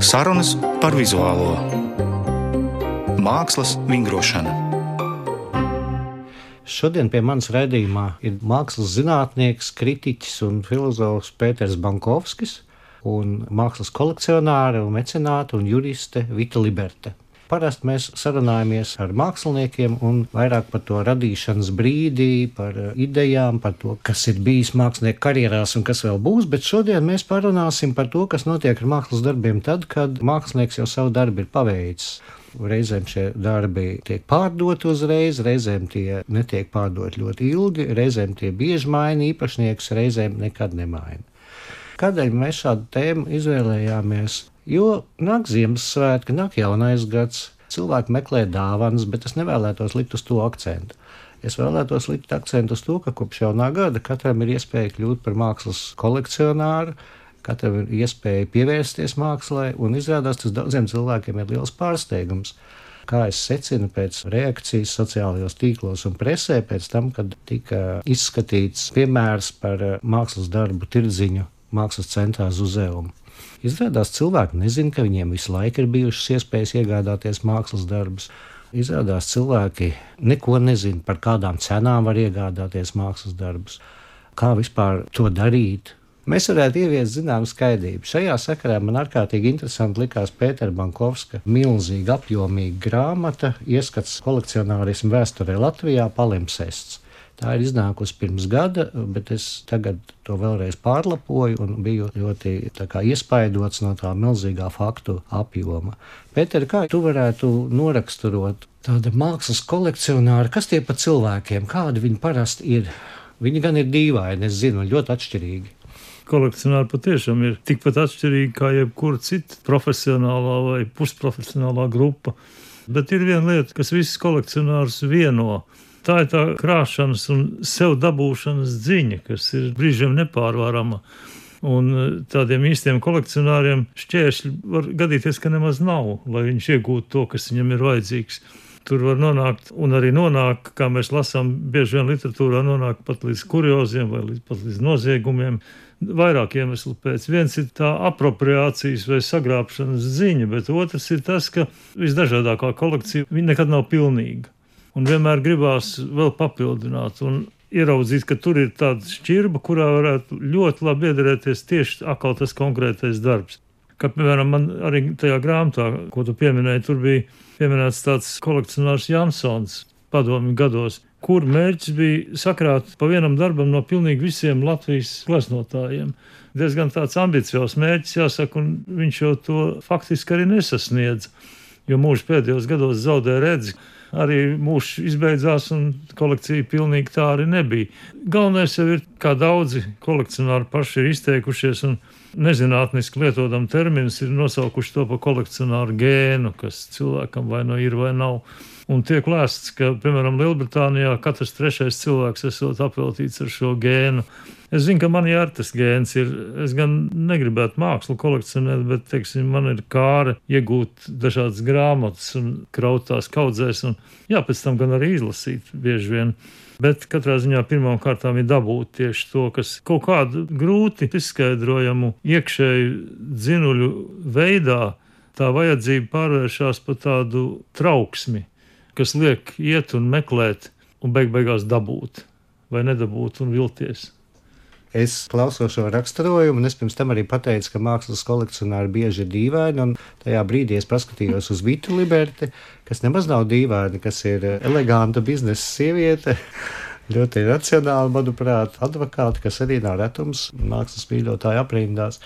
Sarunas par vizuālo mākslas vingrošanu. Šodien pie manas raidījumā ir mākslas zinātnieks, kritiķis un filozofs Pēters Bankovskis un mākslas kolekcionāre un mecenāte un juriste Vita Liberte. Parasti mēs sarunājamies ar māksliniekiem un vairāk par to radīšanas brīdi, par eh, idejām, par to, kas ir bijis mākslinieku karjerās un kas vēl būs, bet šodien mēs parunāsim par to, kas notiek ar mākslas darbiem tad, kad mākslinieks jau savu darbu ir paveicis. Reizēm šie darbi tiek pārdoti uzreiz, reizēm tie netiek pārdoti ļoti ilgi, reizēm tie bieži maina īpašniekus, reizēm nekad nemaina. Kādēļ mēs šādu tēmu izvēlējāmies? Jo nāk Ziemassvētki, nāk jaunais gads, cilvēki meklē dāvanas, bet es nevēlētos likt uz to akcentu. Es vēlētos likt akcentu uz to, ka kopš jaunā gada katram ir iespēja kļūt par mākslas kolekcionāru, katram ir iespēja pievērsties mākslā, un izrādās tas daudziem cilvēkiem ir liels pārsteigums. Kā es secinu pēc reakcijas sociālajos tīklos un presē, pēc tam, kad tika izskatīts piemērs par mākslas darbu tirdziņu mākslas centrā Zuzeumu. Izrādās, cilvēki nezina, ka viņiem visu laiku ir bijušas iespējas iegādāties mākslas darbus. Izrādās, cilvēki neko nezina par kādām cenām var iegādāties mākslas darbus, kā vispār to darīt. Mēs varētu ieviest zināmu skaidrību. Šajā sakarā man ārkārtīgi interesanti likās Pētera Bankovska milzīga apjomīga grāmata Ieskats kolekcionārismu vēsturē Latvijā Palimpsests. Tā ir iznākusi pirms gada, bet es tagad to vēlreiz pārlapoju un biju ļoti iespaidots no tā milzīgā faktu apjoma. Pēter, kā tu varētu noraksturot tādu mākslas kolekcionāru, kas tie pa cilvēkiem, kādi viņi parasti ir? Viņi gan ir dīvaini, es zinu, ļoti atšķirīgi kolekcionāri patiešām ir tikpat atšķirīgi kā jebkura cita profesionālā vai pusprofesionālā grupa. Bet ir viena lieta, kas visus kolekcionārus vieno. Tā ir tā krāšanas un sev dabūšanas ziņa, kas ir brīžiem nepārvarama. Un e, tādiem īstiem kolekcionāriem šķēršļi var gadīties, ka nemaz nav, lai viņš iegūtu to, kas viņam ir vajadzīgs. Tur var nonākt, un arī nonāk, kā mēs lasām, bieži vien literatūrā nonāk pat līdz kurioziem vai līdz, pat līdz noziegumiem. Vairāk iemeslu pēc. Viens ir tā apropriācijas vai sagrābšanas ziņa, bet otrs ir tas, ka visdažādākā kolekcija nekad nav pilnīga un vienmēr gribās vēl papildināt. Un ieraudzīt, ka tur ir tāda šķirba, kurā varētu ļoti labi iederēties tieši atkal tas konkrētais darbs. Kā piemēram, man arī tajā grāmatā, ko tu pieminēji, tur bija pieminēts tāds kolekcionārs Jansons padomju gados, kur mērķis bija sakrāt pa vienam darbam no pilnīgi visiem Latvijas gleznotājiem. Diezgan tāds ambiciozs mērķis, jāsaka, un viņš jau to faktiski arī nesasniedz, jo mūža pēdējos gados zaudēja redzi arī mūžs izbeidzās, un kolekcija pilnīgi tā arī nebija. Galvenais jau ir, kā daudzi kolekcionāri paši ir izteikušies, un nezinātniski lietotam terminus ir nosaukuši to par kolekcionāru gēnu, kas cilvēkam vai nu ir vai nav. Un tiek lēsts, ka, piemēram, Lielbritānijā katrs trešais cilvēks esot apveltīts ar šo gēnu. Es zinu, ka man ir tas gēns. Ir, es gan negribētu mākslu kolekcionēt, bet, teiksim, man ir kāra iegūt dažādas grāmatas un krautās kaudzēs, un jā, pēc tam gan arī izlasīt bieži vien. Bet katrā ziņā pirmām kārtām ir dabūt tieši to, kas kaut kādu grūti izskaidrojamu iekšēju dzinuļu veidā, tā vajadzība pārvēršas par tādu trauksmi kas liek iet un meklēt, un beig beigās dabūt, vai nedabūt un vilties. Es klausos šo raksturojumu, un es pirms tam arī pateicu, ka mākslas kolekcionāri bieži ir dīvaini. Tajā brīdī es paskatījos uz Vitu Liberti, kas nemaz nav dīvaini, kas ir eleganta biznesa sieviete. Ļoti racionāli, manuprāt, advokāti, kas arī nav retums mākslas mīļotāju aprindās.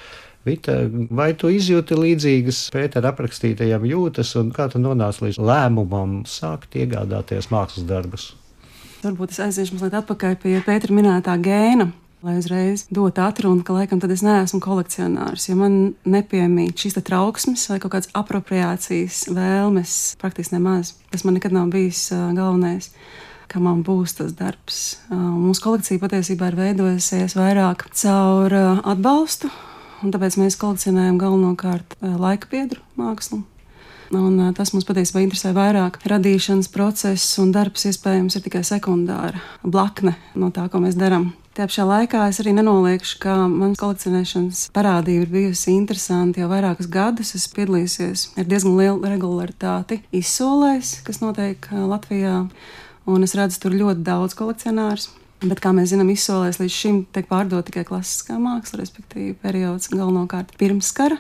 Vita, vai tu izjūti līdzīgas Pētera aprakstītajam jūtas, un kā tu nonāci līdz lēmumam sākt iegādāties mākslas darbus? Varbūt es aiziešu mazliet atpakaļ pie Pētera minētā gēna. Lai uzreiz dotu atrunu, ka laikam es neesmu kolekcionārs, jo man nepiemīt šīs trauksmes vai kaut kādas apropriācijas vēlmes praktiski nemaz. Tas man nekad nav bijis galvenais ka man būs tas darbs. Mūsu kolekcija patiesībā ir veidojusies vairāk caur atbalstu un tāpēc mēs kolekcionējam galvenokārt eh, laika biedru mākslu. Un, uh, tas mums patiesībā interesē vairāk. Radīšanas process un darbs iespējams ir tikai sekundāra blakne no tā, ko mēs darām. Tā pašā laikā es arī nenoliekšu, ka manas kolekcionēšanas parādība ir bijusi interesanti jau vairākus gadus. Es piedalījusies ar diezgan lielu regularitāti izsolēs, kas notiek Latvijā, un es redzu tur ļoti daudz kolekcionārus. Bet, kā mēs zinām, izsolēs līdz šim tiek pārdota tikai klasiskā māksla, respektīvi periods galvenokārt pirms kara.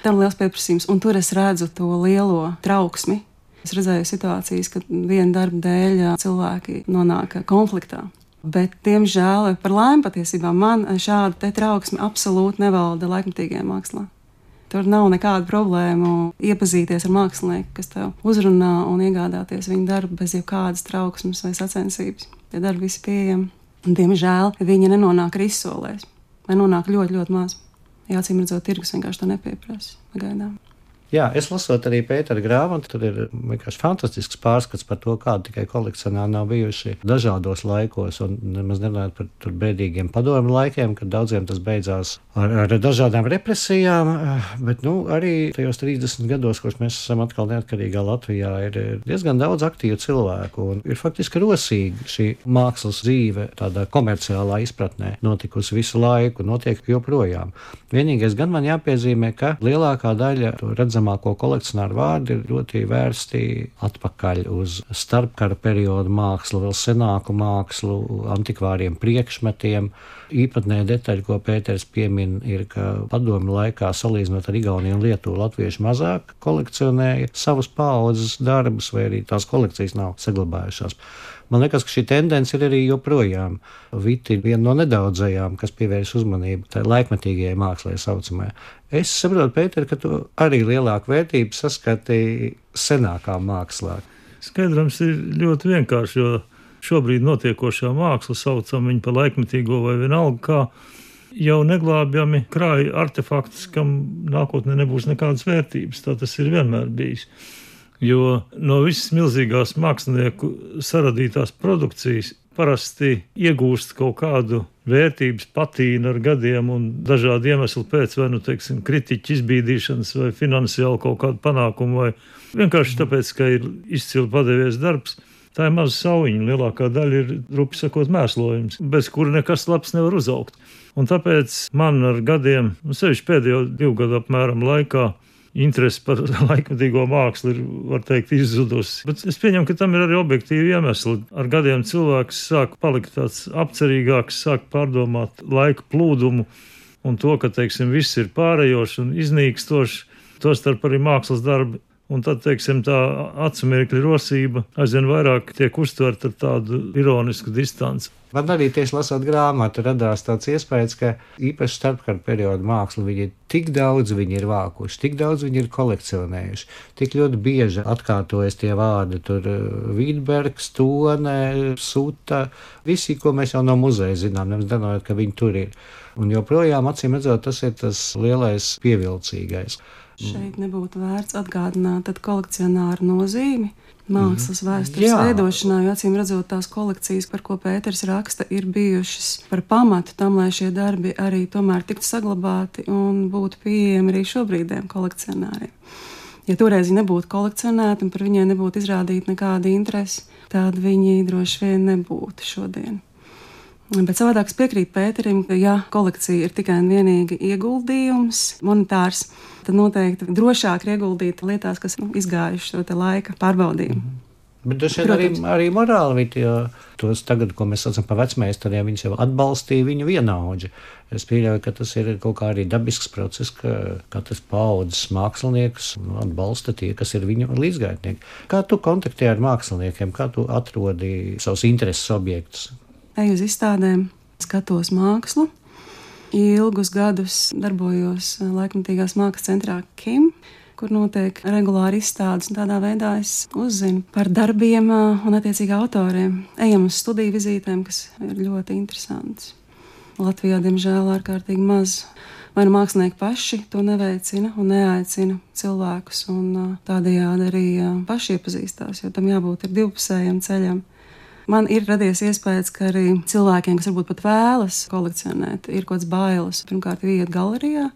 Tam liels pieprasījums, un tur es redzu to lielo trauksmi. Es redzēju situācijas, kad viena darba dēļ cilvēki nonāk konfliktā. Bet, diemžēl, par laimi patiesībā man šāda trauksme absolūti nevalda laikmatīgajā mākslā. Tur nav nekādu problēmu iepazīties ar mākslinieku, kas tev uzrunā un iegādāties viņa darbu bez jebkādas trauksmes vai sacensības. Tie darbi visi pieejami. Un, diemžēl viņi nenonāk arī izsolēs, vai nonāk ļoti, ļoti maz. Jā, acīm redzot, tirgus vienkārši to nepieprasa. Pagaidām. Jā, es lasot arī Pētera grāmatu, tur ir vienkārši fantastisks pārskats par to, kādi tikai kolekcionāri nav bijuši dažādos laikos. Un nemaz nerunājot par bēdīgiem padomu laikiem, kad daudziem tas beidzās ar, ar dažādām represijām. Bet nu, arī tajos 30 gados, kurš mēs esam atkal neatkarīgā Latvijā, ir diezgan daudz aktīvu cilvēku. Ir faktiski rosīga šī mākslas dzīve, tādā komerciālā izpratnē, notikusi visu laiku, notiek joprojām. Vienīgais gan man jāpiezīmē, ka lielākā daļa to redzam redzamāko kolekcionāru vārdi ir ļoti vērsti atpakaļ uz starpkara periodu mākslu, vēl senāku mākslu, antikvāriem priekšmetiem. Īpatnēja detaļa, ko Pēters piemin, ir, ka padomu laikā, salīdzinot ar Igauniju un Lietuvu, latvieši mazāk kolekcionēja savus paudzes darbus, vai arī tās kolekcijas nav saglabājušās. Man liekas, ka šī tendence ir arī joprojām. Vita ir viena no nedaudzajām, kas pievērš uzmanību tai laikmetīgajai mākslai saucamajai. Es saprotu, Pēter, ka tu arī lielāku vērtību saskatīji senākā mākslā. Skaidrums ir ļoti vienkārši, jo šobrīd notiekošā māksla saucam viņu par laikmetīgo vai vienalga kā jau neglābjami krāja artefaktus, kam nākotnē nebūs nekādas vērtības. Tā tas ir vienmēr bijis. Jo no visas milzīgās mākslinieku saradītās produkcijas parasti iegūst kaut kādu vērtības patīnu ar gadiem un dažādu iemeslu pēc, vai nu, teiksim, kritiķu izbīdīšanas, vai finansiāli kaut kādu panākumu, vai vienkārši tāpēc, ka ir izcili padevies darbs. Tā ir maza sauņa, lielākā daļa ir, rupi sakot, mēslojums, bez kura nekas labs nevar uzaugt. Un tāpēc man ar gadiem, nu, sevišķi pēdējo divu gadu apmēram laikā, interese par laikmatīgo mākslu ir, var teikt, izzudusi. Bet es pieņemu, ka tam ir arī objektīvi iemesli. Ar gadiem cilvēks sāk palikt tāds apcerīgāks, sāk pārdomāt laika plūdumu un to, ka, teiksim, viss ir pārējošs un iznīkstošs, tostarp arī mākslas darbi Un tad, teiksim, tā acu mirkļa rosība aizvien vairāk tiek uztverta ar tādu ironisku distanci. Man arī tieši lasot grāmatu, radās tāds iespējas, ka īpaši starpkara perioda māksla viņi ir tik daudz, viņi ir vākuši, tik daudz viņi ir kolekcionējuši, tik ļoti bieži atkārtojas tie vārdi, tur Vīdbergs, Tone, Suta, visi, ko mēs jau no muzeja zinām, nemaz nenojot, ka viņi tur ir. Un joprojām, acīm redzot, tas ir tas lielais pievilcīgais. Šeit nebūtu vērts atgādināt kolekcionāru nozīmi. Mākslas mhm. vēstures veidošanā, jo acīm redzot, tās kolekcijas, par ko Pēters raksta, ir bijušas par pamatu tam, lai šie darbi arī tomēr tiktu saglabāti un būtu pieejami arī šobrīdējiem kolekcionāriem. Ja toreiz viņi nebūtu kolekcionēti un par viņiem nebūtu izrādīta nekāda interese, tad viņi droši vien nebūtu šodien. Bet savādāk es piekrītu Pēterim, ka, ja kolekcija ir tikai un vienīgi ieguldījums, monetārs, tad noteikti drošāk ir ieguldīt lietās, kas nu, izgājuši šo laika pārbaudījumu. Mm -hmm. Bet tas ir arī, arī morāli, jo tos tagad, ko mēs saucam par vecmēstariem, viņi jau atbalstīja viņu vienaudži. Es pieļauju, ka tas ir kaut kā arī dabisks process, ka katrs paudzes mākslinieks atbalsta tie, kas ir viņu līdzgaitnieki. Kā tu kontaktēji ar māksliniekiem, kā tu atrodi savus intereses objektus? Eju uz izstādēm, skatos mākslu. Ilgus gadus darbojos laikmatīgās mākslas centrā Kim, kur notiek regulāri izstādes. Tādā veidā es uzzinu par darbiem un attiecīgi autoriem. Ejam uz studiju vizītēm, kas ir ļoti interesantas. Latvijā, diemžēl, ārkārtīgi maz. Vai nu mākslinieki paši to neveicina un neaicina cilvēkus, un tādējādi arī paši iepazīstās, jo tam jābūt divpusējam ceļam. Man ir radies iespējas, ka arī cilvēkiem, kas varbūt pat vēlas kolekcionēt, ir kaut kāds bailes. Pirmkārt, iet galerijā,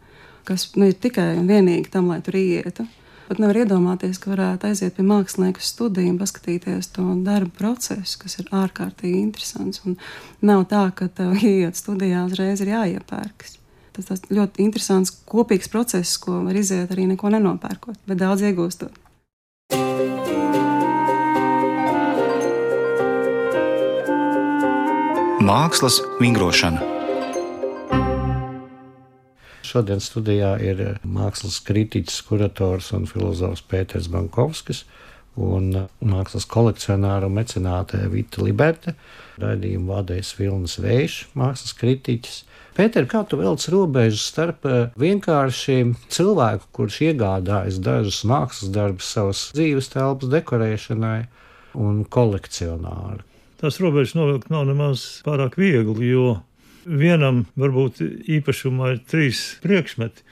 kas nu, ir tikai un vienīgi tam, lai tur ietu. Pat nevar iedomāties, ka varētu aiziet pie mākslinieka studiju un paskatīties to darbu procesu, kas ir ārkārtīgi interesants. Un nav tā, ka tev ienākot studijā uzreiz ir jāiepērkas. Tas tas ļoti interesants kopīgs process, ko var iziet arī neko nenopērkot, bet daudz iegūstot. Mākslas vingrošana. Šodien studijā ir eh, mākslas kritiķis, kurators un filozofs Pēters Bankovskis un eh, mākslas kolekcionāra un mecenāte Vita Liberte. Radījumu vadījis Vilnis Vējš, mākslas kritiķis. Pēter, kā tu velc robežu starp eh, vienkārši cilvēku, kurš iegādājas dažus mākslas darbus savas dzīves telpas dekorēšanai, un kolekcionāru? Tās robežas novilkt nav nemaz pārāk viegli, jo Vienam varbūt īpašumā ir trīs priekšmeti.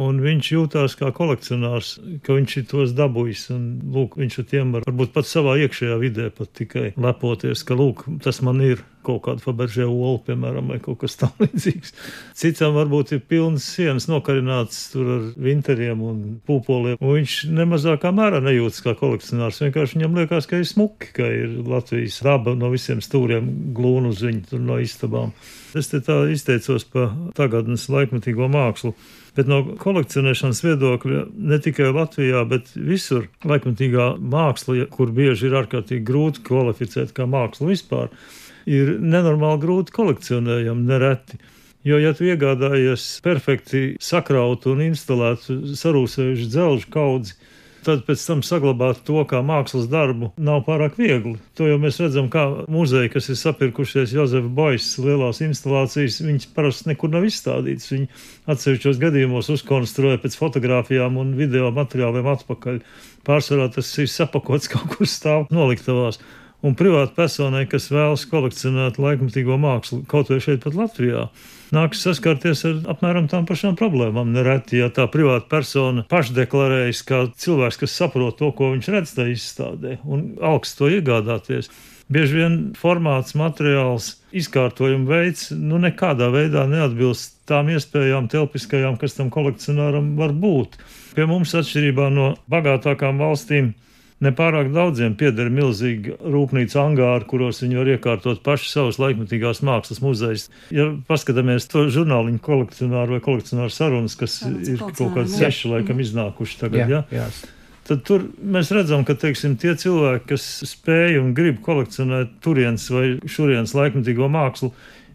Un viņš jūtās kā kolekcionārs, ka viņš ir tos dabūjis. Un, lūk, viņš ar tiem var varbūt pat savā iekšējā vidē pat tikai lepoties, ka lūk, tas man ir kaut kāda Faberžē ola, piemēram, vai kaut kas tamlīdzīgs. Citam varbūt ir pilns sienas nokarināts tur ar vinteriem un pūpoliem, un viņš nemazākā mērā nejūtas kā kolekcionārs. Vienkārši viņam liekas, ka ir smuki, ka ir Latvijas daba no visiem stūriem glūnu uz viņu no istabām. Es te tā izteicos par tagadnes laikmetīgo mākslu. Bet no kolekcionēšanas viedokļa ne tikai Latvijā, bet visur laikmatīgā māksla, kur bieži ir ārkārtīgi grūti kvalificēt kā mākslu vispār, ir nenormāli grūti kolekcionējama nereti. Jo, ja tu iegādājies perfekti sakrautu un instalētu sarūsējušu dzelžu kaudzi, tad pēc tam saglabāt to kā mākslas darbu nav pārāk viegli. To jau mēs redzam, kā muzeji, kas ir sapirkušies Jozefa Boisa lielās instalācijas, viņas parasti nekur nav izstādītas. Viņi atsevišķos gadījumos uzkonstruēja pēc fotografijām un video materiāliem atpakaļ. Pārsvarā tas ir sapakots kaut kur stāv noliktavās un privāta personai, kas vēlas kolekcionēt laikmatīgo mākslu, kaut vai šeit pat Latvijā, nāks saskarties ar apmēram tām pašām problēmām. Nereti, ja tā privāta persona pašdeklarējas kā cilvēks, kas saprot to, ko viņš redz tajā izstādē, un augstu to iegādāties. Bieži vien formāts, materiāls, izkārtojuma veids nu, nekādā veidā neatbilst tām iespējām, telpiskajām, kas tam kolekcionāram var būt. Pie mums, atšķirībā no bagātākām valstīm, Nepārāk daudziem pieder milzīgi rūpnīcu angāri, kuros viņi var iekārtot paši savus laikmatīgās mākslas muzejus. Ja paskatāmies to žurnāliņu kolekcionāru vai kolekcionāru sarunas, kas jā, ir kaut kādi seši laikam iznākuši tagad, jā, jā. jā tad tur mēs redzam, ka teiksim, tie cilvēki, kas spēj un grib kolekcionēt turienes vai šurienes laikmatīgo mākslu,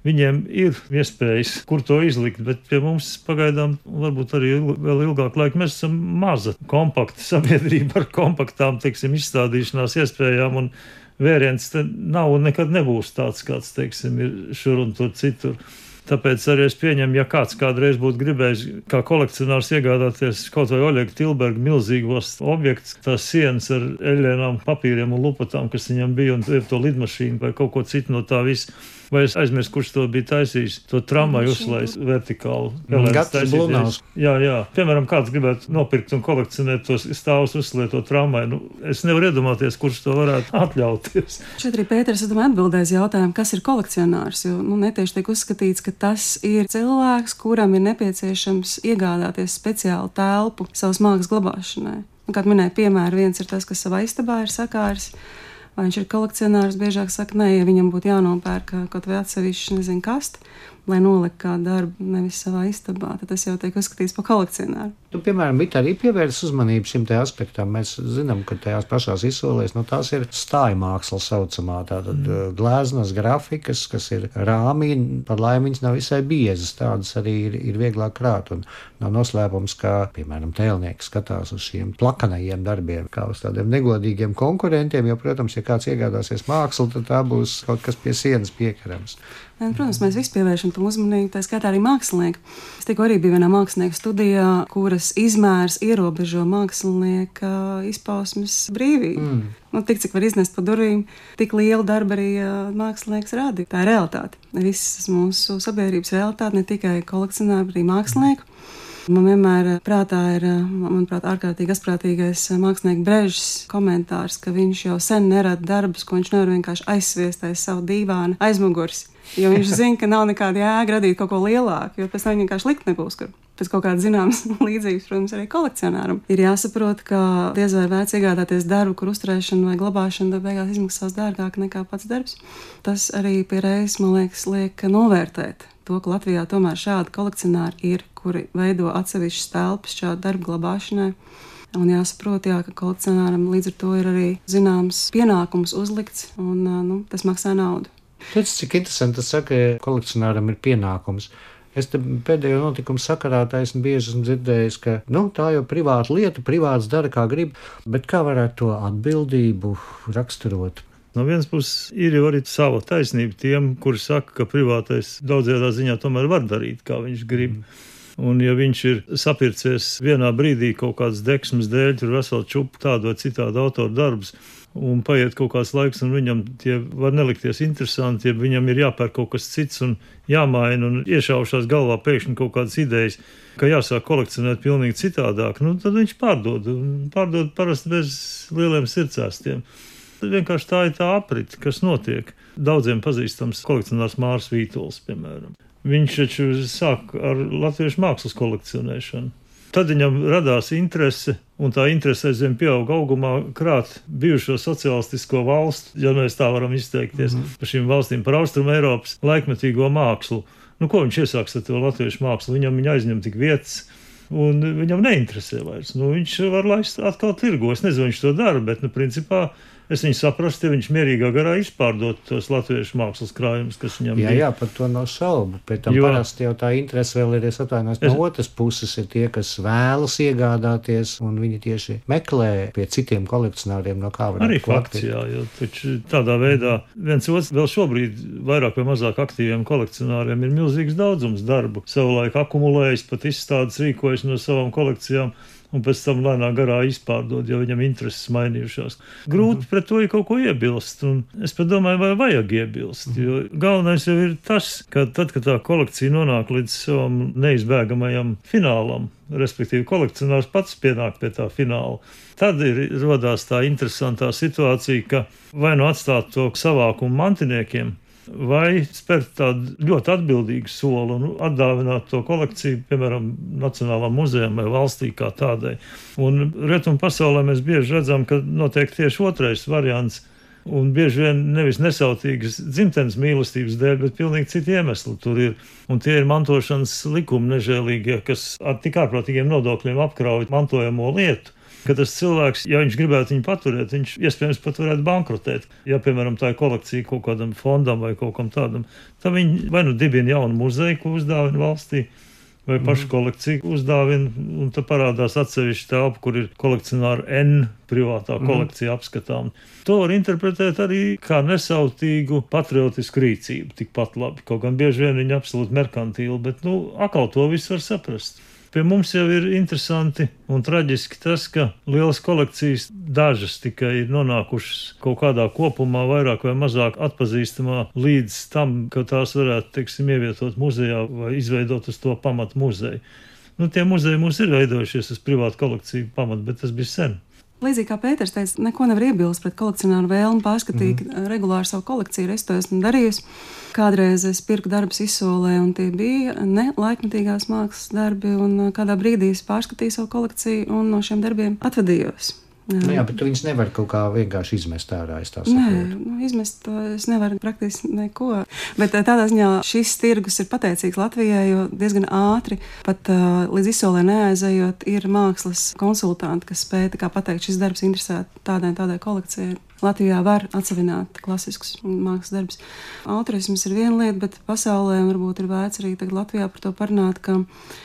Viņiem ir iespējas, kur to izlikt, bet pie mums pagaidām, varbūt arī vēl ilgāk laika, mēs esam maza, kompakta sabiedrība ar kompaktām, teiksim, izstādīšanās iespējām. Un, Vēriens nav un nekad nebūs tāds, kāds, teiksim, ir šur un tur citur. Tāpēc arī es pieņemu, ja kāds kādreiz būtu gribējis kā kolekcionārs iegādāties kaut vai Oļega Tilberga milzīgos objektus, tās sienas ar eļļēnām, papīriem un lupatām, kas viņam bija, un to lidmašīnu vai kaut ko citu no tā visa Vai es aizmirsu, kurš to bija taisījis? To tramvaju uzlaist vertikāli. Gads jā, jā. Piemēram, kāds gribētu nopirkt un kolekcionēt tos stāvus, uzliet to tramvaju. Nu, es nevaru iedomāties, kurš to varētu atļauties. Šeit arī Pēters, atbildēs jautājumu, kas ir kolekcionārs, jo nu, netieši tiek uzskatīts, ka tas ir cilvēks, kuram ir nepieciešams iegādāties speciālu telpu savas mākslas glabāšanai. Un, kā minēja, piemēram, viens ir tas, kas savā istabā ir sakārs. Vai viņš ir kolekcionārs, biežāk saka, nē, ja viņam būtu jānopērk kaut vai atsevišķi, nezinu, kasti, lai noliktu kādu darbu nevis savā istabā, tad tas jau tiek uzskatīts par kolekcionāru. Tu, piemēram, Bita arī pievērst uzmanību šim aspektam. Mēs zinām, ka tajās pašās izsolēs, nu, tās ir stāja māksla saucamā, tātad mm. Uh, glēznas grafikas, kas ir rāmī, par laimi viņas nav visai biezas, tādas arī ir, ir vieglāk krāt, un nav noslēpums, ka, piemēram, tēlnieks skatās uz šiem plakanajiem darbiem, kā uz tādiem negodīgiem konkurentiem, jo, protams, ja kāds iegādāsies mākslu, tad tā būs kaut kas pie sienas piekarams. Jā, protams, mēs visi pievēršam tam uzmanību, tā skaitā arī mākslinieki. Es tikko arī biju vienā mākslinieku studijā, kuras izmērs ierobežo mākslinieka izpausmes brīvību. Mm. Nu, tik cik var iznest pa durvīm, tik lielu darbu arī mākslinieks rada. Tā ir realitāte. Visas mūsu sabiedrības realitāte, ne tikai kolekcionāri, bet arī mākslinieki. Man vienmēr prātā ir, manuprāt, ārkārtīgi asprātīgais mākslinieks Brežs komentārs, ka viņš jau sen nerada darbus, ko viņš nevar vienkārši aizsviest aiz savu dīvānu aizmugurs. Jo viņš zina, ka nav nekāda jēga radīt kaut ko lielāku, jo pēc tam vienkārši likt nebūs kur. Pēc kaut kādas zināmas līdzības, protams, arī kolekcionāram ir jāsaprot, ka diez vai vērts iegādāties darbu, kur uzturēšana vai glabāšana beigās izmaksās dārgāk nekā pats darbs. Tas arī pie reizes, man liekas, liek novērtēt to, ka Latvijā tomēr šādi kolekcionāri ir, kuri veido atsevišķas telpas šādu darbu glabāšanai. Un jāsaprot, jā, ka kolekcionāram līdz ar to ir arī zināms pienākums uzlikts, un nu, tas maksā naudu. Tas, cik interesanti tas saka, ka kolekcionāram ir pienākums. Es pēdējo notikumu sakarā esmu bieži esmu dzirdējis, ka nu, tā jau ir privāta lieta, privāts dara kā grib, bet kā varētu to atbildību raksturot? No vienas puses, ir jau arī sava taisnība tiem, kuri saka, ka privātais daudzajā ziņā tomēr var darīt, kā viņš grib. Mm. Un, ja viņš ir sapircies vienā brīdī kaut kādas deksmes dēļ, tur veselu čupu tādu vai citādu autoru darbus, un paiet kaut kāds laiks, un viņam tie var nelikties interesanti, ja viņam ir jāpērk kaut kas cits un jāmaina, un iešaušās galvā pēkšņi kaut kādas idejas, ka jāsāk kolekcionēt pilnīgi citādāk, nu, tad viņš pārdod, pārdod parasti bez lieliem sirdsēstiem. Vienkārši tā ir tā aprite, kas notiek. Daudziem pazīstams kolekcionārs Mārs Vītols, piemēram. Viņš taču sāk ar latviešu mākslas kolekcionēšanu. Tad viņam radās interese, un tā interese aizvien pieauga augumā, krāt bijušo sociālistisko valstu, ja mēs tā varam izteikties, mm -hmm. par šīm valstīm, par Austrum Eiropas laikmetīgo mākslu. Nu, ko viņš iesāks ar to latviešu mākslu? Viņam viņa aizņem tik vietas, un viņam neinteresē vairs. Nu, viņš var laist atkal tirgo. Es nezinu, viņš to dara, bet, nu, principā Es viņu saprastu, ja viņš mierīgā garā izpārdot tos latviešu mākslas krājumus, kas viņam jā, bija. Jā, par to nav šaubu. Pēc tam jo, parasti jau tā interese vēl ir, es atvainojos, no es... otras puses ir tie, kas vēlas iegādāties, un viņi tieši meklē pie citiem kolekcionāriem, no kā var arī fakts, jā, jo taču tādā veidā viens otrs vēl šobrīd vairāk vai mazāk aktīviem kolekcionāriem ir milzīgs daudzums darbu, savulaik akumulējis, pat izstādes rīkojas no savām kolekcijām un pēc tam lēnā garā izpārdod, jo viņam intereses mainījušās. Grūti mhm. pret to ir kaut ko iebilst, un es pat domāju, vai vajag iebilst. Mhm. Jo galvenais jau ir tas, ka tad, kad tā kolekcija nonāk līdz savam neizbēgamajam finālam, respektīvi kolekcionārs pats pienāk pie tā fināla. Tad ir radās tā interesantā situācija, ka vai nu atstāt to savākumu mantiniekiem, vai spērt tādu ļoti atbildīgu soli un atdāvināt to kolekciju, piemēram, Nacionālajam muzejam vai valstī kā tādai. Un rietumu pasaulē mēs bieži redzam, ka notiek tieši otrais variants. Un bieži vien nevis nesautīgas dzimtenes mīlestības dēļ, bet pilnīgi citi iemesli tur ir. Un tie ir mantošanas likumi nežēlīgie, kas ar tik ārprātīgiem nodokļiem apkrauj mantojamo lietu ka tas cilvēks, ja viņš gribētu viņu paturēt, viņš iespējams pat varētu bankrotēt. Ja, piemēram, tā ir kolekcija kaut kādam fondam vai kaut kam tādam, tad viņi vai nu dibina jaunu muzeju, ko uzdāvina valstī. Vai pašu mm. kolekciju uzdāvina, un tad parādās atsevišķa telpa, kur ir kolekcionāra N privātā mm. kolekcija apskatām. To var interpretēt arī kā nesautīgu patriotisku rīcību, tikpat labi. Kaut gan bieži vien viņa absolūti merkantīla, bet, nu, atkal to visu var saprast. Pie mums jau ir interesanti un traģiski tas, ka lielas kolekcijas dažas tikai ir nonākušas kaut kādā kopumā, vairāk vai mazāk atpazīstamā līdz tam, ka tās varētu, teiksim, ievietot muzejā vai izveidot uz to pamatu muzeju. Nu, tie muzeji mums ir veidojušies uz privātu kolekciju pamatu, bet tas bija sen. Līdzīgi kā Pēters teica, neko nevar iebilst pret kolekcionāru vēlmu pārskatīt mm. regulāri savu kolekciju. Es to esmu darījusi. Kādreiz es pirku darbus izsolē, un tie bija ne laikmetīgās mākslas darbi. Kādā brīdī es pārskatīju savu kolekciju un no šiem darbiem atvadījos. Nu, jā, bet viņas nevar kaut kā vienkārši izmest ārā. Nē, nu, izmest es nevaru praktiski neko. Bet tādā ziņā šis tirgus ir pateicīgs Latvijai, jo diezgan ātri, pat uh, līdz izsolē neaizejot, ir mākslas konsultanti, kas spēj pateikt, šis darbs interesē tādai tādai kolekcijai. Latvijā var atsevināt klasiskus mākslas darbus. Autorisms ir viena lieta, bet pasaulē varbūt ir vērts arī Latvijā par to parunāt, ka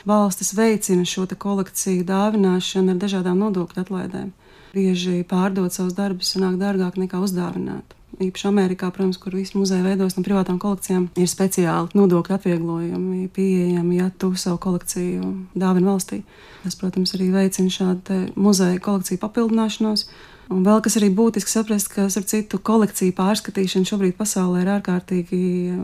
valstis veicina šo kolekciju dāvināšanu ar dažādām nodokļu atlaidēm bieži pārdot savus darbus, sanāk dārgāk nekā uzdāvināt. Īpaši Amerikā, protams, kur visi muzeji veidos no privātām kolekcijām, ir speciāli nodokļu atvieglojumi, pieejami, ja tu savu kolekciju dāvini valstī. Tas, protams, arī veicina šādu muzeja kolekciju papildināšanos. Un vēl kas arī būtiski saprast, ka, starp citu, kolekciju pārskatīšana šobrīd pasaulē ir ārkārtīgi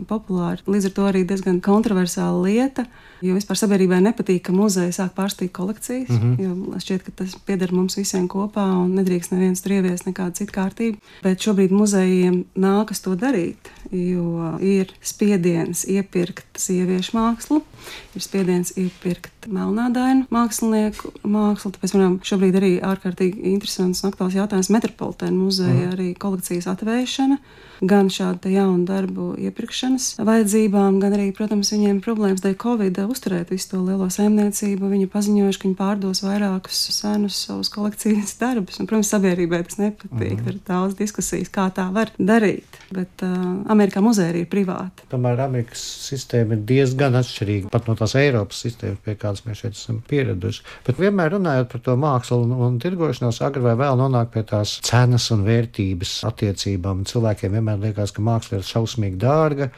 populāra. Līdz ar to arī diezgan kontroversāla lieta. Jo vispār sabiedrībai nepatīk, ka muzeja sāk pārstīt kolekcijas. Mm -hmm. Jo šķiet, ka tas pieder mums visiem kopā un nedrīkst neviens tur ieviest nekādu citu kārtību. Bet šobrīd muzejiem nākas to darīt, jo ir spiediens iepirkt sieviešu mākslu, ir spiediens iepirkt melnādainu mākslinieku mākslu. Tāpēc, piemēram, šobrīd arī ārkārtīgi interesants un aktuāls jautājums Metropolitēna muzeja mm. arī kolekcijas atvēršana gan šādu jaunu darbu iepirkšanas vajadzībām, gan arī, protams, viņiem problēmas dēļ Covid uzturēt visu to lielo saimniecību. Viņi paziņojuši, ka viņi pārdos vairākus senus savus kolekcijas darbus. Un, protams, sabiedrībai tas nepatīk. Mm. Ir daudz diskusijas, kā tā var darīt. Bet uh, Amerikā muzeja arī ir privāta. Tomēr Amerikas sistēma ir diezgan atšķirīga pat no tās Eiropas sistēmas, pie kādas mēs šeit esam pieraduši. Bet vienmēr runājot par to mākslu un, un tirgošanos, agri vai vēl nonāk pie tās cenas un vērtības attiecībām. Cilvēkiem vienmēr liekas, ka māksla ir šausmīgi dārga.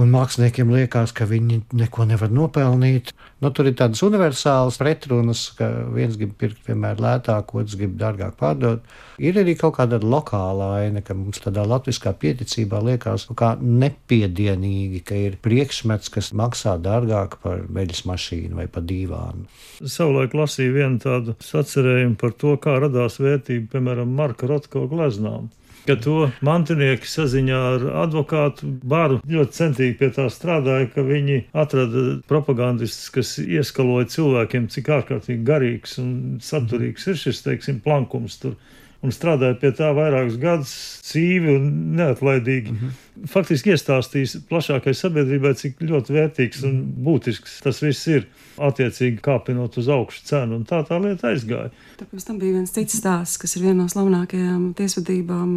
Un māksliniekiem liekas, ka viņi neko nevar nopelnīt. Nu, tur ir tādas universālas pretrunas, ka viens grib pirkt vienmēr lētāk, otrs grib dārgāk pārdot. Ir arī kaut kāda lokāla aina, ka mums tādā latviskā pieticībā liekas kā nepiedienīgi, ka ir priekšmets, kas maksā dārgāk par veļas mašīnu vai par dīvānu. Savulaik lasīju vienu tādu sacerējumu par to, kā radās vērtība, piemēram, Marka Rotko gleznām ka to mantinieki saziņā ar advokātu Bāru ļoti centīgi pie tā strādāja, ka viņi atrada propagandistus, kas ieskaloja cilvēkiem, cik ārkārtīgi garīgs un saturīgs ir šis, teiksim, plankums tur un strādāja pie tā vairākus gadus, cīvi un neatlaidīgi. Mm -hmm. Faktiski iestāstījis plašākai sabiedrībai, cik ļoti vērtīgs un būtisks tas viss ir. Attiecīgi kāpinot uz augšu cenu, un tā tā lieta aizgāja. Tāpēc tam bija viens cits stāsts, kas ir viena no slavenākajām tiesvedībām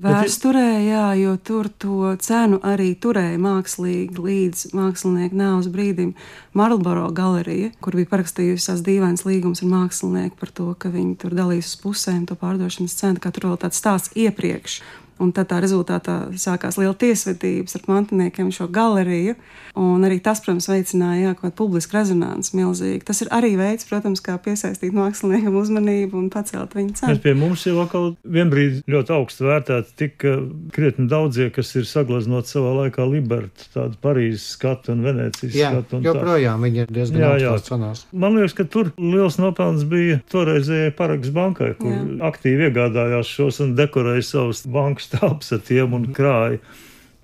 vēsturē, jā, jo tur to cenu arī turēja mākslīgi līdz mākslinieka nāves brīdim Marlboro galerija, kur bija parakstījusi tās dīvainas līgumus ar mākslinieku par to, ka viņi tur dalīs uz pusēm to izmeklēšanas centra, kā tur vēl tāds stāsts iepriekš. Un tad tā rezultātā sākās liela tiesvedības ar mantiniekiem šo galeriju. Un arī tas, protams, veicināja jā, kaut kādu publisku rezonanci milzīgi. Tas ir arī veids, protams, kā piesaistīt māksliniekam uzmanību un pacelt viņa cenu. Bet pie mums jau atkal vienbrīd ļoti augstu vērtēti tik krietni daudzie, kas ir saglaznot savā laikā Libertu, tādu Parīzes skatu un Venecijas jā, skatu. Un joprojām tā. viņi ir diezgan jā, jā. cenās. Man liekas, ka tur liels nopelns bija toreizējai Paraks bankai, kur jā. aktīvi iegādājās šos un dekorēja savus bankas stāvs ar tiem un krāja.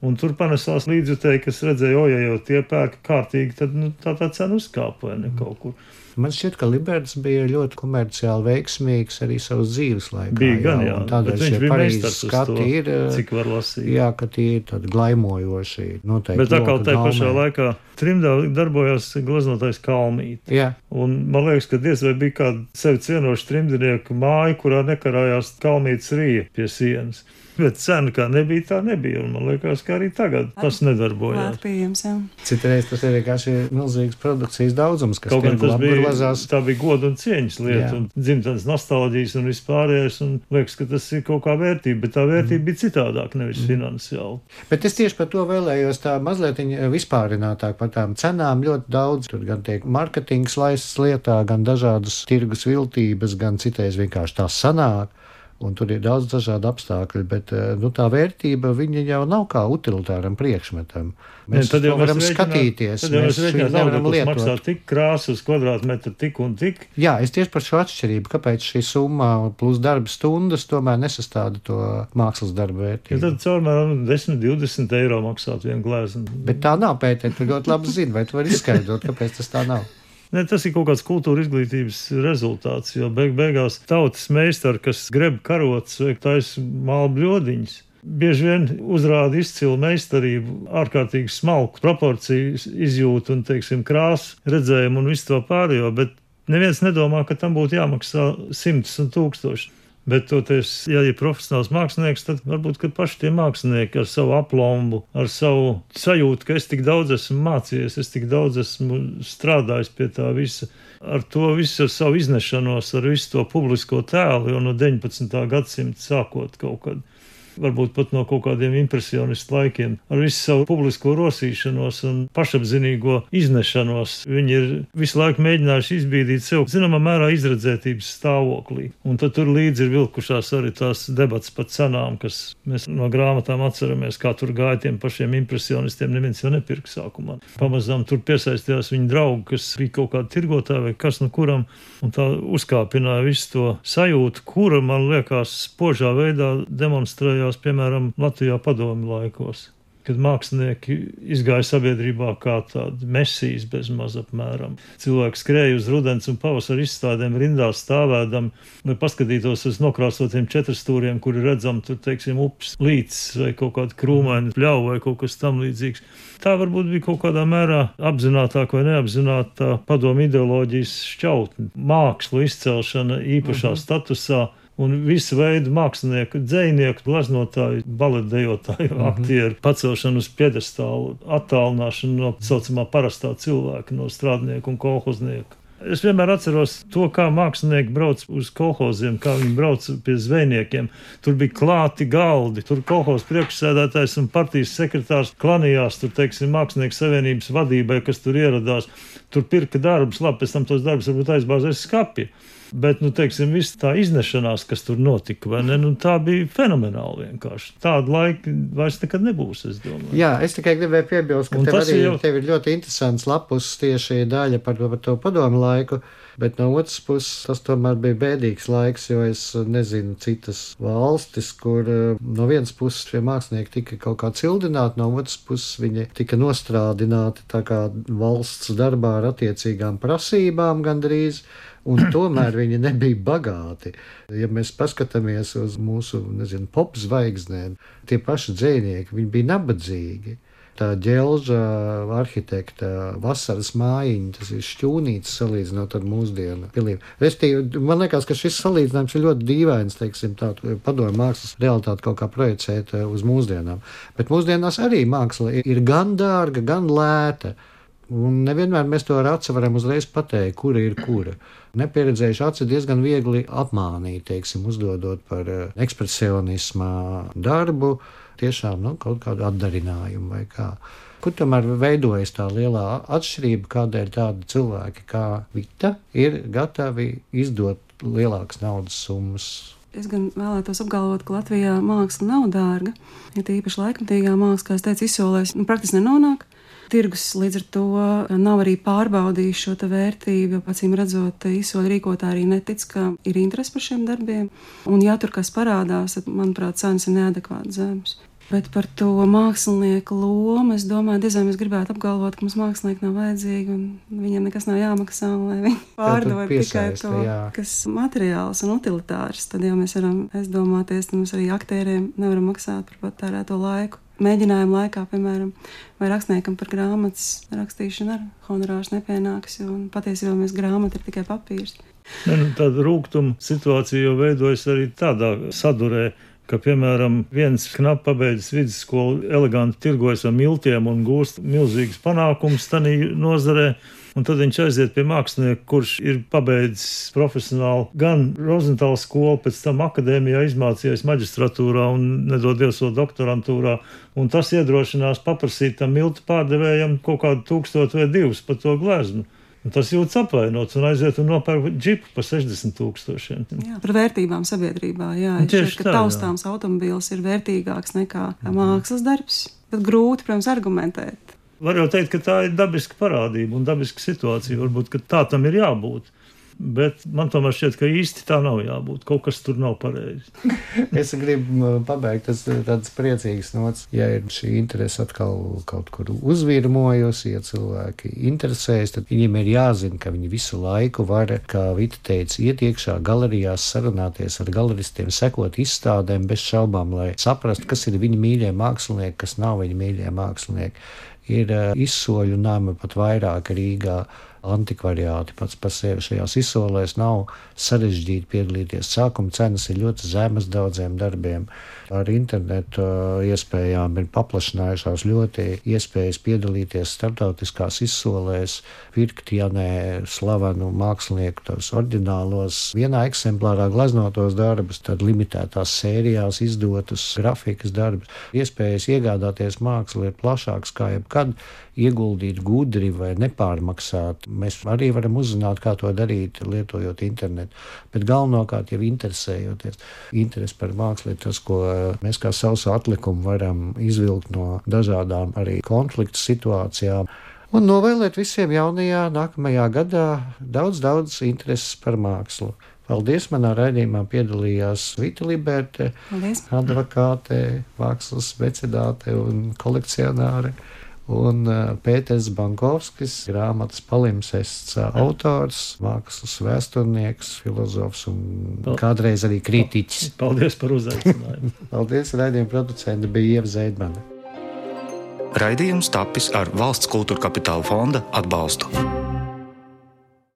Un tur panesās līdzjutēji, kas redzēja, o, ja jau tie pērka kārtīgi, tad nu, tā tā cena uzkāpa vai ne kaut kur. Man šķiet, ka Liberts bija ļoti komerciāli veiksmīgs arī savas dzīves laikā. Bija gan, jā. Tādēļ šie Parīzes skati to, ir, cik var lasīt. Jā, ka tie ir tādi glaimojoši. Noteikti. Bet tā kā tajā pašā laikā trimdā darbojās gleznotais Kalmīt. Jā. Un man liekas, ka diez vai bija kāda sevi cienoša trimdnieku māja, kurā nekarājās Kalmītas rīja pie sienas. Bet cena kā nebija, tā nebija. Un man liekas, ka arī tagad tas nedarbojās. Citreiz tas ir vienkārši milzīgs produkcijas daudzums, kas kaut tas bija. Lazās. Tā bija goda un cieņas lieta, Jā. un dzimtenes nostalģijas un vispārējais. Un liekas, ka tas ir kaut kā vērtība, bet tā vērtība mm. bija citādāk, nevis mm. finansiāli. Bet es tieši par to vēlējos tā mazliet vispārinātāk par tām cenām. Ļoti daudz tur gan tiek marketings laists lietā, gan dažādas tirgus viltības, gan citreiz vienkārši tā sanāk un tur ir daudz dažādu apstākļu, bet eh, nu, tā vērtība jau nav kā utilitāram priekšmetam. Mēs ne, jau varam skatīties, tad jau mēs nevaram lietot. Maksā tik krāsas kvadrātmetru tik un tik. Jā, es tieši par šo atšķirību, kāpēc šī summa plus darba stundas tomēr nesastāda to mākslas darbu vērtību. Ja tad caurmēram 10, 20 eiro maksāt vienu glēznu. Bet tā nav pētē, tu ļoti labi zini, vai tu vari izskaidrot, kāpēc tas tā nav. Ne, tas ir kaut kāds kultūra izglītības rezultāts, jo beig beigās tautas meistari, kas grib karots vai taisa māla bļodiņas, bieži vien uzrāda izcilu meistarību, ārkārtīgi smalku proporciju izjūtu un, teiksim, krāsu redzējumu un visu to pārējo, bet neviens nedomā, ka tam būtu jāmaksā simtus un tūkstoši. Bet, toties, ja ir profesionāls mākslinieks, tad varbūt paši tie mākslinieki ar savu aplombu, ar savu sajūtu, ka es tik daudz esmu mācījies, es tik daudz esmu strādājis pie tā visa, ar to visu ar savu iznešanos, ar visu to publisko tēlu, jau no 19. gadsimta sākot kaut kad. Varbūt pat no kaut kādiem impresionistu laikiem, ar visu savu publisko rosīšanos un pašapzinīgo iznešanos. Viņi ir visu laiku mēģinājuši izbīdīt sev, zināmā mērā, izredzētības stāvoklī. Un tad tur līdzi ir vilkušās arī tās debats par cenām, kas mēs no grāmatām atceramies, kā tur gāja tiem pašiem impresionistiem. Neviens jau nepirka sākumā. Pamazām tur piesaistījās viņa draugi, kas bija kaut kādi tirgotāji vai kas no kuram, un tā uzkāpināja visu to sajūtu, kura, man liekas, spožā veidā demonstrējās, piemēram, Latvijā padomi laikos kad mākslinieki izgāja sabiedrībā kā tādi mesijas bez maz apmēram. Cilvēki skrēja uz rudens un pavasara izstādēm rindā stāvēdam, lai paskatītos uz nokrāsotiem četrstūriem, kuri redzam tur, teiksim, upes līcis vai kaut kāda krūmaina pļauja vai kaut kas tam līdzīgs. Tā varbūt bija kaut kādā mērā apzinātāka vai neapzināta padomu ideoloģijas šķautne, mākslu izcelšana īpašā mhm. statusā un visu veidu mākslinieku, dzinieku, gleznotāju, baletdejotāju, mm -hmm. aktieru pacelšanu uz piedestālu, attālināšanu no tā saucamā parastā cilvēka, no strādnieka un kolhoznieka. Es vienmēr atceros to, kā mākslinieki brauc uz kolhoziem, kā viņi brauc pie zvejniekiem. Tur bija klāti galdi, tur kolhoz priekšsēdētājs un partijas sekretārs klanījās, tur, teiksim, mākslinieku savienības vadībai, kas tur ieradās. Tur pirka darbus, labi, pēc tam tos darbus varbūt aizbāzēs skapja. Bet, nu, teiksim, viss tā iznešanās, kas tur notika, ne, nu, tā bija fenomenāli vienkārši. Tāda laika vairs nekad nebūs, es domāju. Jā, es tikai gribēju piebilst, ka tev arī jau... tev ir ļoti interesants lapus tieši daļa par, par to padomu laiku. Bet no otras puses, tas tomēr bija bēdīgs laiks, jo es nezinu citas valstis, kur eh, no vienas puses šie mākslinieki tika kaut kā cildināti, no otras puses viņi tika nostrādināti tā kā valsts darbā ar attiecīgām prasībām gandrīz un tomēr viņi nebija bagāti. Ja mēs paskatāmies uz mūsu nezinu, pop zvaigznēm, tie paši dzinieki, viņi bija nabadzīgi. Tā ģelža arhitekta vasaras mājiņa, tas ir šķūnīts salīdzinot ar mūsdienu pilīm. Restīvi, man liekas, ka šis salīdzinājums ir ļoti dīvains, teiksim, tā padomju mākslas realitāti kaut kā projicēt eh, uz mūsdienām. Bet mūsdienās arī māksla ir gan dārga, gan lēta. Un nevienmēr mēs to ar acu varam uzreiz pateikt, kura ir kura. Nepieredzējuši aci diezgan viegli apmānīt, teiksim, uzdodot par eh, ekspresionismā darbu, tiešām nu, kaut kādu atdarinājumu vai kā. Kur tomēr veidojas tā lielā atšķirība, kādēļ tādi cilvēki kā Vita ir gatavi izdot lielākas naudas summas Es gan vēlētos apgalvot, ka Latvijā māksla nav dārga. Ja tīpaši laikmatīgā māksla, kā es teicu, izsolēs, nu, praktiski nenonāk tirgus līdz ar to nav arī pārbaudījis šo vērtību. Acīm redzot, izsoļu rīkotāji arī netic, ka ir interesi par šiem darbiem. Un, ja tur kas parādās, tad, manuprāt, cenas ir neadekvāti zemes. Bet par to mākslinieku lomu es domāju, diezgan mēs gribētu apgalvot, ka mums mākslinieki nav vajadzīgi un viņiem nekas nav jāmaksā, lai viņi pārdod tikai to, jā. kas materiāls un utilitārs. Tad jau mēs varam aizdomāties, ka mums arī aktieriem nevaram maksāt par patērēto laiku mēģinājuma laikā, piemēram, vai rakstniekam par grāmatas rakstīšanu ar honorārs nepienāks, un patiesībā mēs grāmata ir tikai papīrs. Ne, nu, tāda rūkuma situācija jau veidojas arī tādā sadurē, ka, piemēram, viens knapi pabeidzis vidusskolu, eleganti tirgojas ar miltiem un gūst milzīgas panākumus tajā nozarē. Un tad viņš aiziet pie mākslinieka, kurš ir pabeidzis profesionāli gan Rozentāla skolu, pēc tam akadēmijā izmācījies maģistratūrā un nedod Dievs vēl doktorantūrā. Un tas iedrošinās paprasīt tam miltu pārdevējam kaut kādu tūkstotu vai divus par to gleznu. Un tas jūtas apvainots un aiziet un nopērk džipu par 60 tūkstošiem. Jā, par vērtībām sabiedrībā. Jā, nu, tieši šķiet, tā. Taustāms automobīls ir vērtīgāks nekā mm. mākslas darbs. Bet grūti, protams, argumentēt. Var jau teikt, ka tā ir dabiska parādība un dabiska situācija. Varbūt tā tam ir jābūt. Bet man tomēr šķiet, ka īsti tā nav jābūt. Kaut kas tur nav pareizi. es gribu pabeigt tas tāds priecīgs nots, ja ir šī interese atkal kaut kur uzvirmojusi, ja cilvēki interesējas, tad viņiem ir jāzina, ka viņi visu laiku var, kā Vita teica, iet iekšā galerijās, sarunāties ar galeristiem, sekot izstādēm bez šaubām, lai saprastu, kas ir viņa mīļie mākslinieki, kas nav viņa mīļie mākslinieki. Ir uh, izsoļu nama pat vairāk Rīgā antikvariāti pats par sevi šajās izsolēs nav sarežģīti piedalīties. Sākuma cenas ir ļoti zemas daudziem darbiem. Ar internetu iespējām ir paplašinājušās ļoti iespējas piedalīties starptautiskās izsolēs, pirkt, ja ne slavenu mākslinieku tos oriģinālos, vienā eksemplārā gleznotos darbus, tad limitētās sērijās izdotus grafikas darbus. Iespējas iegādāties mākslu ir plašāks kā jebkad ieguldīt gudri vai nepārmaksāt. Mēs arī varam uzzināt, kā to darīt, lietojot internetu. Bet galvenokārt jau interesējoties. Interesi par mākslu ir tas, ko mēs kā sausu atlikumu varam izvilkt no dažādām arī konfliktu situācijām. Un novēlēt visiem jaunajā, nākamajā gadā daudz, daudz intereses par mākslu. Paldies! Manā raidījumā piedalījās Vita Liberte, advokāte, mākslas mecenāte un kolekcionāre un Pēters Bankovskis, grāmatas palimpsests autors, mākslas vēsturnieks, filozofs un kādreiz arī kritiķis. Paldies par uzaicinājumu. Paldies, raidījuma producente bija Ieva Zeidmane. Raidījums tapis ar valsts kultūra kapitāla fonda atbalstu.